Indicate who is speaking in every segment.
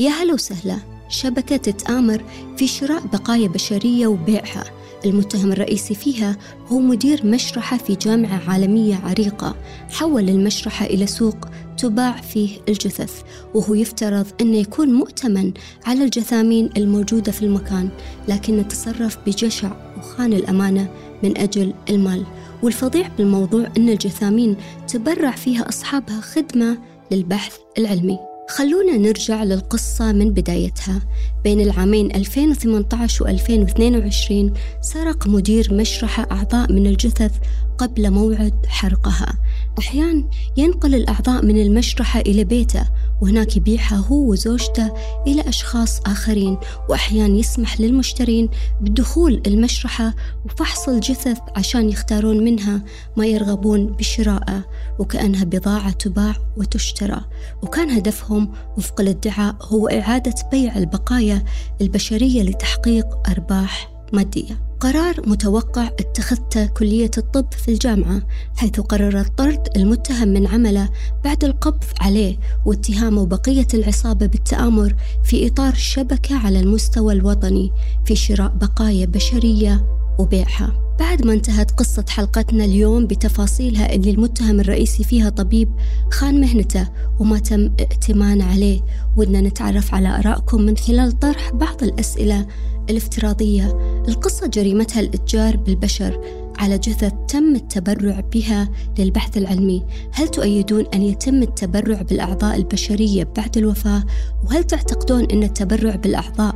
Speaker 1: يا هلا وسهلا. شبكة تتآمر في شراء بقايا بشرية وبيعها. المتهم الرئيسي فيها هو مدير مشرحة في جامعة عالمية عريقة. حول المشرحة إلى سوق تباع فيه الجثث وهو يفترض أنه يكون مؤتمن على الجثامين الموجودة في المكان لكنه تصرف بجشع وخان الأمانة من أجل المال. والفظيع بالموضوع أن الجثامين تبرع فيها أصحابها خدمة للبحث العلمي. خلونا نرجع للقصة من بدايتها. بين العامين 2018 و 2022 سرق مدير مشرحة أعضاء من الجثث قبل موعد حرقها. أحيان ينقل الأعضاء من المشرحة إلى بيته وهناك يبيعها هو وزوجته إلى أشخاص آخرين وأحيان يسمح للمشترين بدخول المشرحة وفحص الجثث عشان يختارون منها ما يرغبون بشرائه وكأنها بضاعة تباع وتشترى. وكان هدفهم وفق الادعاء هو إعادة بيع البقايا البشرية لتحقيق أرباح مادية. قرار متوقع اتخذته كلية الطب في الجامعة حيث قررت طرد المتهم من عمله بعد القبض عليه واتهامه بقية العصابة بالتآمر في إطار شبكة على المستوى الوطني في شراء بقايا بشرية وبيعها. بعد ما انتهت قصة حلقتنا اليوم بتفاصيلها اللي المتهم الرئيسي فيها طبيب خان مهنته وما تم ائتمانه عليه ودنا نتعرف على آرائكم من خلال طرح بعض الأسئلة الافتراضية القصة جريمتها الإتجار بالبشر على جثث تم التبرع بها للبحث العلمي. هل تؤيدون أن يتم التبرع بالأعضاء البشرية بعد الوفاة؟ وهل تعتقدون أن التبرع بالأعضاء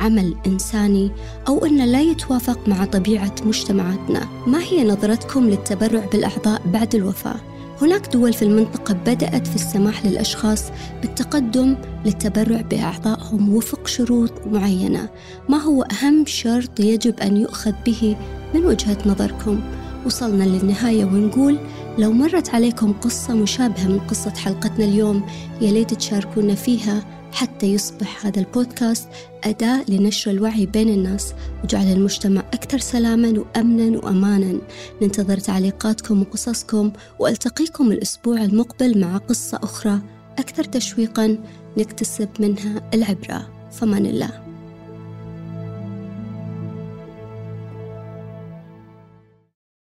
Speaker 1: عمل إنساني؟ أو أنه لا يتوافق مع طبيعة مجتمعاتنا؟ ما هي نظرتكم للتبرع بالأعضاء بعد الوفاة؟ هناك دول في المنطقة بدأت في السماح للأشخاص بالتقدم للتبرع بأعضائهم وفق شروط معينة. ما هو أهم شرط يجب أن يؤخذ به من وجهة نظركم؟ وصلنا للنهاية ونقول لو مرت عليكم قصة مشابهة من قصة حلقتنا اليوم يا ليت تشاركونا فيها حتى يصبح هذا البودكاست أداة لنشر الوعي بين الناس وجعل المجتمع أكثر سلاما وأمنا وأمانا. ننتظر تعليقاتكم وقصصكم وألتقيكم الأسبوع المقبل مع قصة أخرى أكثر تشويقا نكتسب منها العبرة. فمن الله.